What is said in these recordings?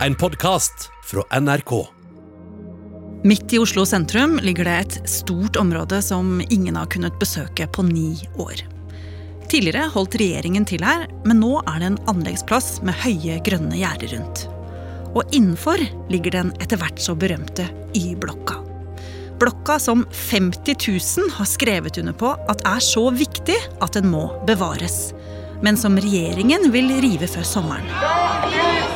En podkast fra NRK. Midt i Oslo sentrum ligger det et stort område som ingen har kunnet besøke på ni år. Tidligere holdt regjeringen til her, men nå er det en anleggsplass med høye, grønne gjerder rundt. Og innenfor ligger den etter hvert så berømte Y-blokka. Blokka som 50 000 har skrevet under på at er så viktig at den må bevares. Men som regjeringen vil rive før sommeren.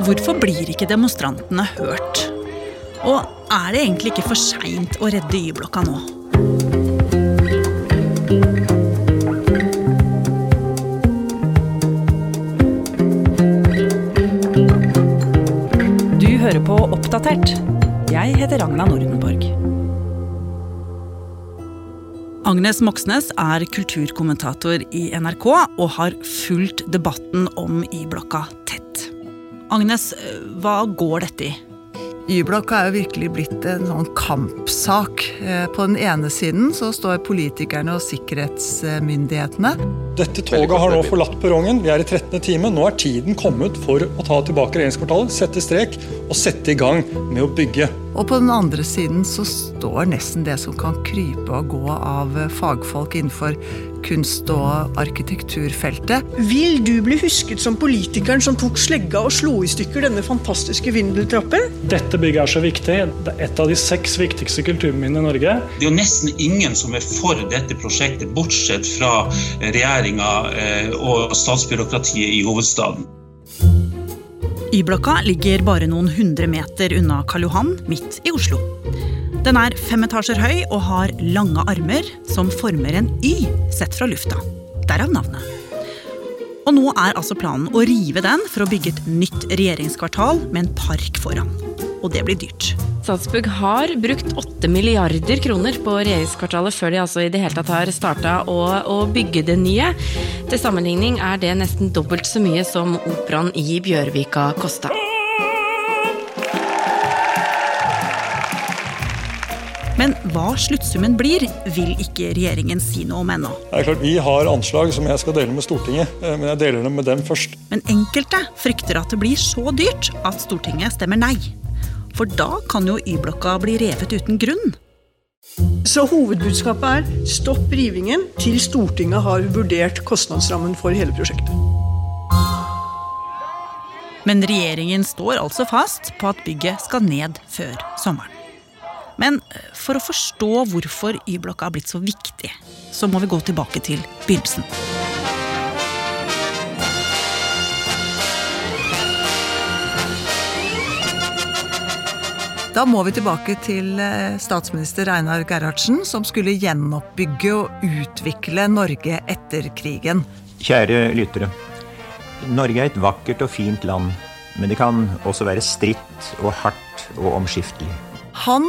Hvorfor blir ikke demonstrantene hørt? Og er det egentlig ikke for seint å redde Y-blokka nå? Du hører på Oppdatert. Jeg heter Ragna Nordenborg. Agnes Moxnes er kulturkommentator i NRK og har fulgt debatten om Y-blokka tett. Agnes, hva går dette i? Y-blokka er jo virkelig blitt en sånn kampsak. Eh, På den ene siden så står politikerne og sikkerhetsmyndighetene. Dette toget har nå forlatt perrongen. Vi er i 13. time. Nå er tiden kommet for å ta tilbake regjeringskvartalet, sette strek og sette i gang med å bygge. Og på den andre siden så står nesten det som kan krype og gå av fagfolk innenfor kunst- og arkitekturfeltet. Vil du bli husket som politikeren som tok slegga og slo i stykker denne fantastiske vindeltrappen? Dette bygget er så viktig. Det er et av de seks viktigste kulturminnene i Norge. Det er jo nesten ingen som er for dette prosjektet, bortsett fra regjeringa eh, og statsbyråkratiet i hovedstaden. Y-blokka ligger bare noen hundre meter unna Karl Johan, midt i Oslo. Den er fem etasjer høy og har lange armer som former en Y sett fra lufta. Derav navnet. Og nå er altså planen å rive den for å bygge et nytt regjeringskvartal med en park foran. Og det blir dyrt. Statsbygg har brukt 8 milliarder kroner på regjeringskvartalet før de altså i det hele tatt har starta å, å bygge det nye. Til sammenligning er det nesten dobbelt så mye som operaen i Bjørvika kosta. Men hva sluttsummen blir, vil ikke regjeringen si noe om ennå. Det er klart, Vi har anslag som jeg skal dele med Stortinget, eh, men jeg deler dem med dem først. Men enkelte frykter at det blir så dyrt at Stortinget stemmer nei. For da kan jo Y-blokka bli revet uten grunn. Så hovedbudskapet er stopp rivingen til Stortinget har vurdert kostnadsrammen for hele prosjektet. Men regjeringen står altså fast på at bygget skal ned før sommeren. Men for å forstå hvorfor Y-blokka har blitt så viktig, så må vi gå tilbake til begynnelsen. Da må vi tilbake til eh, statsminister Einar Gerhardsen, som skulle gjenoppbygge og utvikle Norge etter krigen. Kjære lyttere. Norge er et vakkert og fint land, men det kan også være stritt og hardt og omskiftelig. Han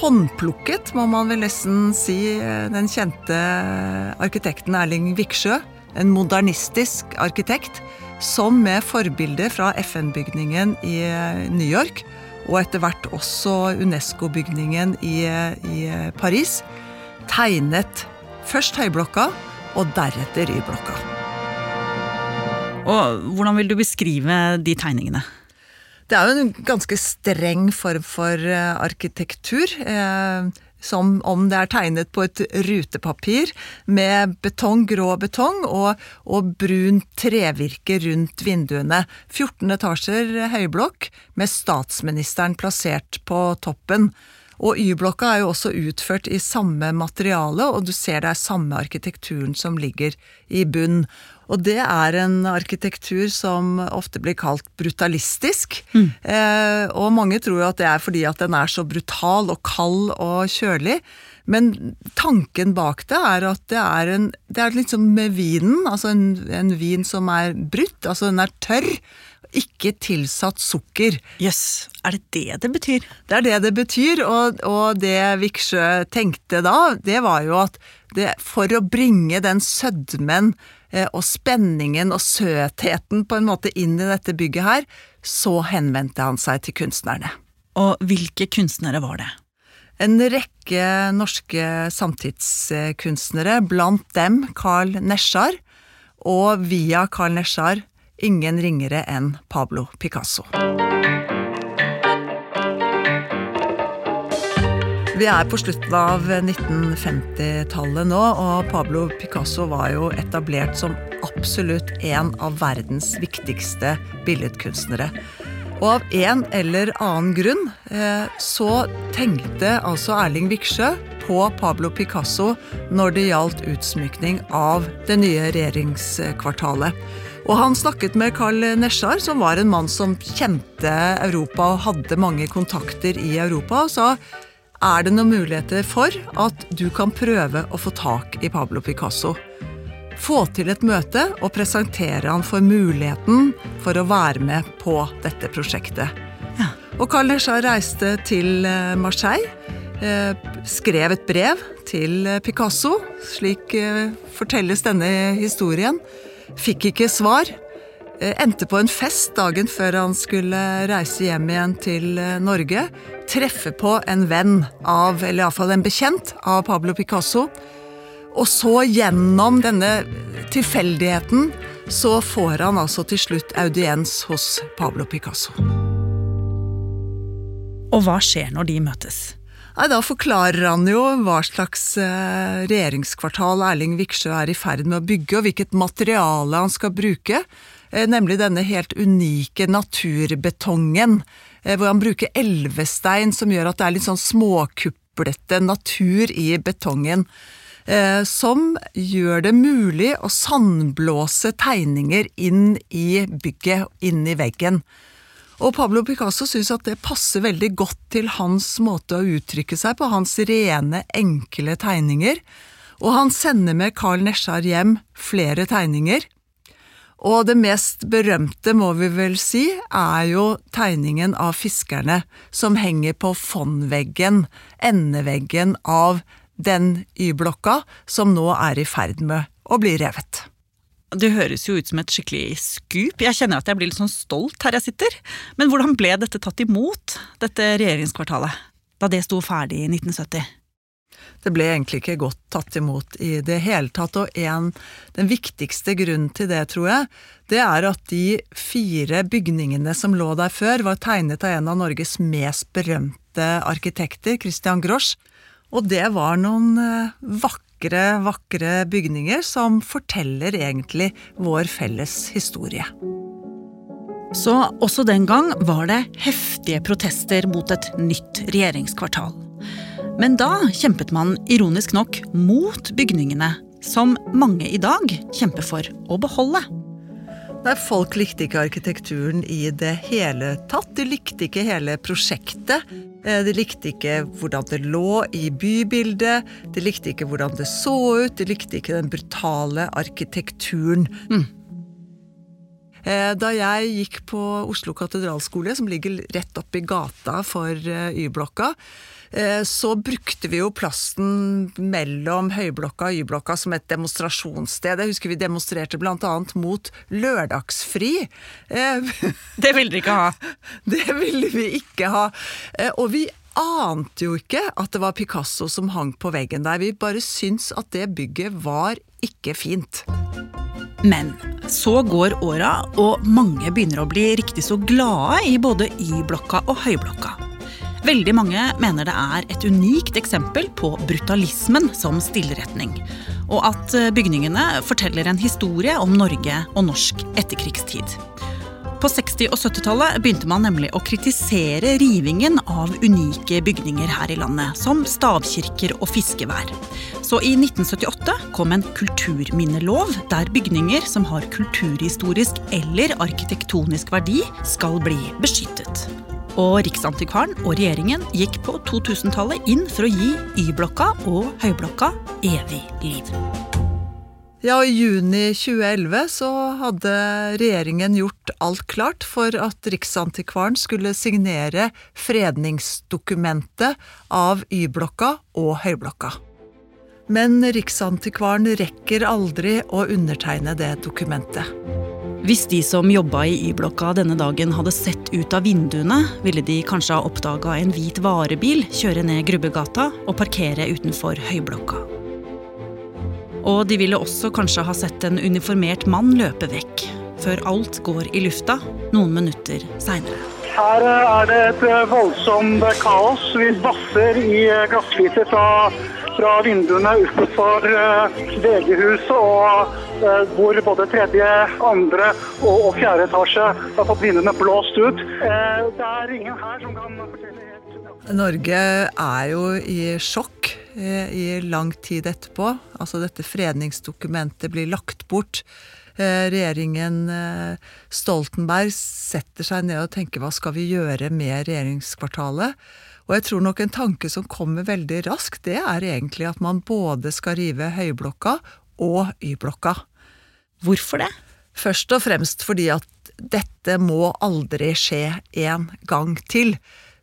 håndplukket, må man vel nesten si, eh, den kjente arkitekten Erling Viksjø. En modernistisk arkitekt som med forbilde fra FN-bygningen i eh, New York, og etter hvert også Unesco-bygningen i, i Paris, tegnet først Høyblokka og deretter Y-blokka. Og hvordan vil du beskrive de tegningene? Det er jo en ganske streng form for eh, arkitektur. Eh, som om det er tegnet på et rutepapir med betong, grå betong og, og brunt trevirke rundt vinduene. 14 etasjer høyblokk med statsministeren plassert på toppen. Og Y-blokka er jo også utført i samme materiale, og du ser det er samme arkitekturen som ligger i bunn. Og det er en arkitektur som ofte blir kalt brutalistisk. Mm. Eh, og mange tror jo at det er fordi at den er så brutal og kald og kjølig. Men tanken bak det er at det er, en, det er litt som med vinen. Altså en, en vin som er brutt. Altså den er tørr. Ikke tilsatt sukker. Jøss, yes. er det det det betyr? Det er det det betyr, og, og det Viksjø tenkte da, det var jo at det, for å bringe den sødmen eh, og spenningen og søtheten på en måte inn i dette bygget her, så henvendte han seg til kunstnerne. Og hvilke kunstnere var det? En rekke norske samtidskunstnere, blant dem Carl Nesjar, og via Carl Nesjar ingen ringere enn Pablo Picasso. Vi er på slutten av 1950-tallet nå, og Pablo Picasso var jo etablert som absolutt en av verdens viktigste billedkunstnere. Og av en eller annen grunn eh, så tenkte altså Erling Viksjø på Pablo Picasso når det gjaldt utsmykning av det nye regjeringskvartalet. Og han snakket med Carl Nesjar, som var en mann som kjente Europa og hadde mange kontakter i Europa, og sa er det noen muligheter for at du kan prøve å få tak i Pablo Picasso. Få til et møte og presentere han for muligheten for å være med på dette prosjektet. Ja. Og Carl Nesjar reiste til eh, Marseille, eh, skrev et brev til eh, Picasso, slik fortelles denne historien. Fikk ikke svar. Endte på en fest dagen før han skulle reise hjem igjen til Norge treffe på en venn av, eller iallfall en bekjent av Pablo Picasso. Og så gjennom denne tilfeldigheten så får han altså til slutt audiens hos Pablo Picasso. Og hva skjer når de møtes? Nei, Da forklarer han jo hva slags eh, regjeringskvartal Erling Viksjø er i ferd med å bygge, og hvilket materiale han skal bruke. Eh, nemlig denne helt unike naturbetongen Eh, hvor han bruker elvestein som gjør at det er litt sånn småkuplete natur i betongen. Som gjør det mulig å sandblåse tegninger inn i bygget, inn i veggen. Og Pablo Picasso syns at det passer veldig godt til hans måte å uttrykke seg på, hans rene, enkle tegninger. Og han sender med Carl Nesjar hjem flere tegninger. Og det mest berømte, må vi vel si, er jo tegningen av fiskerne som henger på fondveggen, endeveggen av den Y-blokka som nå er i ferd med å bli revet. Det høres jo ut som et skikkelig skup. Jeg kjenner at jeg blir litt sånn stolt her jeg sitter. Men hvordan ble dette tatt imot, dette regjeringskvartalet, da det sto ferdig i 1970? Det ble egentlig ikke godt tatt imot i det hele tatt, og en, den viktigste grunnen til det, tror jeg, det er at de fire bygningene som lå der før, var tegnet av en av Norges mest berømte arkitekter, Christian Grosch. Og det var noen eh, vakre, vakre bygninger som forteller egentlig vår felles historie. Så også den gang var det heftige protester mot et nytt regjeringskvartal. Men da kjempet man ironisk nok mot bygningene, som mange i dag kjemper for å beholde. Nei, Folk likte ikke arkitekturen i det hele tatt. De likte ikke hele prosjektet. Eh, de likte ikke hvordan det lå i bybildet. De likte ikke hvordan det så ut. De likte ikke den brutale arkitekturen. Mm. Eh, da jeg gikk på Oslo katedralskole, som ligger rett oppi gata for eh, Y-blokka, så brukte vi jo plassen mellom Høyblokka og Y-blokka som et demonstrasjonssted. Jeg husker vi demonstrerte bl.a. mot lørdagsfri. Eh, det ville dere ikke ha? Det ville vi ikke ha. Eh, og vi ante jo ikke at det var Picasso som hang på veggen der. Vi bare syntes at det bygget var ikke fint. Men så går åra, og mange begynner å bli riktig så glade i både Y-blokka og Høyblokka. Veldig mange mener det er et unikt eksempel på brutalismen som stillretning. Og at eh, bygningene forteller en historie om Norge og norsk etterkrigstid. På 60- og 70-tallet begynte man nemlig å kritisere rivingen av unike bygninger her i landet, som stavkirker og fiskevær. Så i 1978 kom en kulturminnelov der bygninger som har kulturhistorisk eller arkitektonisk verdi, skal bli beskyttet. Og Riksantikvaren og regjeringen gikk på 2000-tallet inn for å gi Y-blokka og Høyblokka evig liv. Ja, I juni 2011 så hadde regjeringen gjort alt klart for at Riksantikvaren skulle signere fredningsdokumentet av Y-blokka og Høyblokka. Men Riksantikvaren rekker aldri å undertegne det dokumentet. Hvis de som jobba i Y-blokka denne dagen hadde sett ut av vinduene, ville de kanskje ha oppdaga en hvit varebil kjøre ned Grubbegata og parkere utenfor Høyblokka. Og de ville også kanskje ha sett en uniformert mann løpe vekk. før alt går i lufta noen minutter seinere. Her er det et voldsomt kaos. Vi basser i glassfliser fra, fra vinduene utenfor VG-huset, og hvor både tredje, andre og, fjerde etasje har fått vinduene blåst ut. Det er ingen her som kan fortelle helt Norge er jo i sjokk i lang tid etterpå. Altså dette fredningsdokumentet blir lagt bort. Regjeringen Stoltenberg setter seg ned og tenker hva skal vi gjøre med regjeringskvartalet? Og jeg tror nok en tanke som kommer veldig raskt, det er egentlig at man både skal rive Høyblokka og Y-blokka. Hvorfor det? Først og fremst fordi at dette må aldri skje en gang til.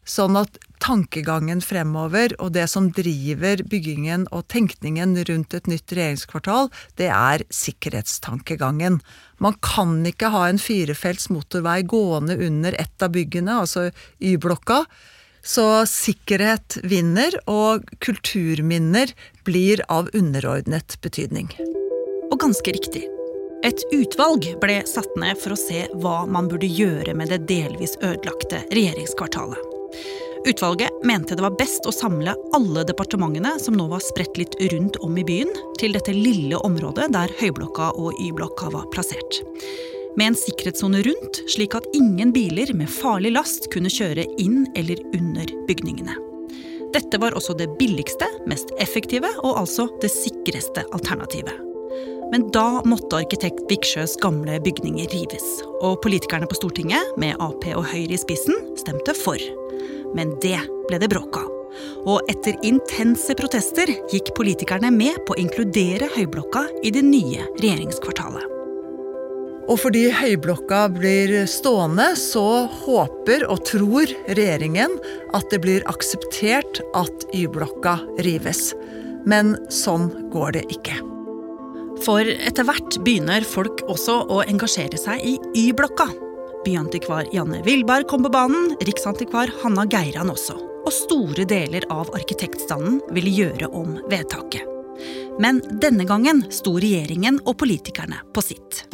Sånn at tankegangen fremover og det som driver byggingen og tenkningen rundt et nytt regjeringskvartal, det er sikkerhetstankegangen. Man kan ikke ha en firefelts motorvei gående under ett av byggene, altså Y-blokka. Så sikkerhet vinner, og kulturminner blir av underordnet betydning. Og ganske riktig. Et utvalg ble satt ned for å se hva man burde gjøre med det delvis ødelagte regjeringskvartalet. Utvalget mente det var best å samle alle departementene som nå var spredt litt rundt om i byen, til dette lille området der Høyblokka og Y-blokka var plassert. Med en sikkerhetssone rundt, slik at ingen biler med farlig last kunne kjøre inn eller under bygningene. Dette var også det billigste, mest effektive og altså det sikreste alternativet. Men da måtte arkitekt Viksjøs gamle bygninger rives. Og politikerne på Stortinget, med Ap og Høyre i spissen, stemte for. Men det ble det bråk av. Og etter intense protester gikk politikerne med på å inkludere Høyblokka i det nye regjeringskvartalet. Og fordi Høyblokka blir stående, så håper og tror regjeringen at det blir akseptert at Y-blokka rives. Men sånn går det ikke. For etter hvert begynner folk også å engasjere seg i Y-blokka. Byantikvar Janne Wilberg kom på banen, riksantikvar Hanna Geiran også. Og store deler av arkitektstanden ville gjøre om vedtaket. Men denne gangen sto regjeringen og politikerne på sitt.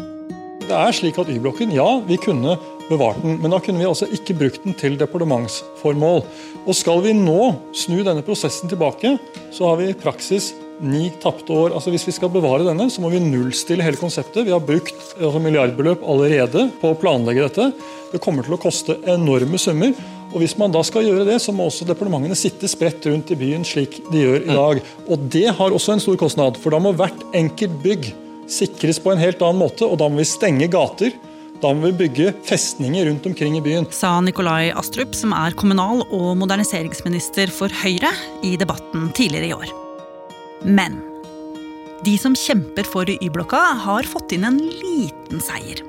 Det er slik at Y-blokken, ja, vi kunne bevart den, men da kunne vi altså ikke brukt den til departementsformål. Og skal vi nå snu denne prosessen tilbake, så har vi i praksis ni tapte år. Altså Hvis vi skal bevare denne, så må vi nullstille hele konseptet. Vi har brukt altså, milliardbeløp allerede på å planlegge dette. Det kommer til å koste enorme summer. Og Hvis man da skal gjøre det, så må også departementene sitte spredt rundt i byen slik de gjør i dag. Og Det har også en stor kostnad, for da må hvert enkelt bygg sikres på en helt annen måte. Og da må vi stenge gater. Da må vi bygge festninger rundt omkring i byen. Sa Nikolai Astrup, som er kommunal- og moderniseringsminister for Høyre, i debatten tidligere i år. Men de som kjemper for Y-blokka, har fått inn en liten seier.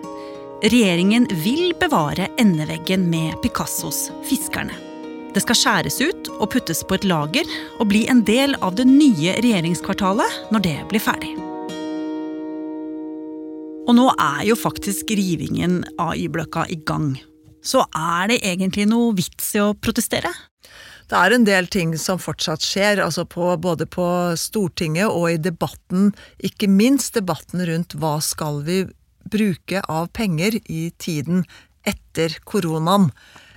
Regjeringen vil bevare endeveggen med Picassos 'Fiskerne'. Det skal skjæres ut og puttes på et lager og bli en del av det nye regjeringskvartalet når det blir ferdig. Og nå er jo faktisk rivingen av Y-blokka i gang. Så er det egentlig noe vits i å protestere? Det er en del ting som fortsatt skjer, altså på, både på Stortinget og i debatten, ikke minst debatten rundt hva skal vi bruke av penger i tiden etter koronaen.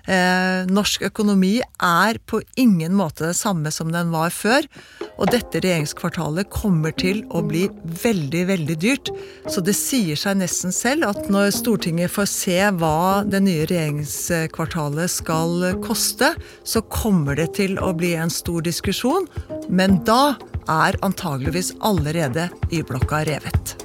Eh, norsk økonomi er på ingen måte det samme som den var før. Og dette regjeringskvartalet kommer til å bli veldig, veldig dyrt. Så det sier seg nesten selv at når Stortinget får se hva det nye regjeringskvartalet skal koste, så kommer det til å bli en stor diskusjon. Men da er antageligvis allerede Y-blokka revet.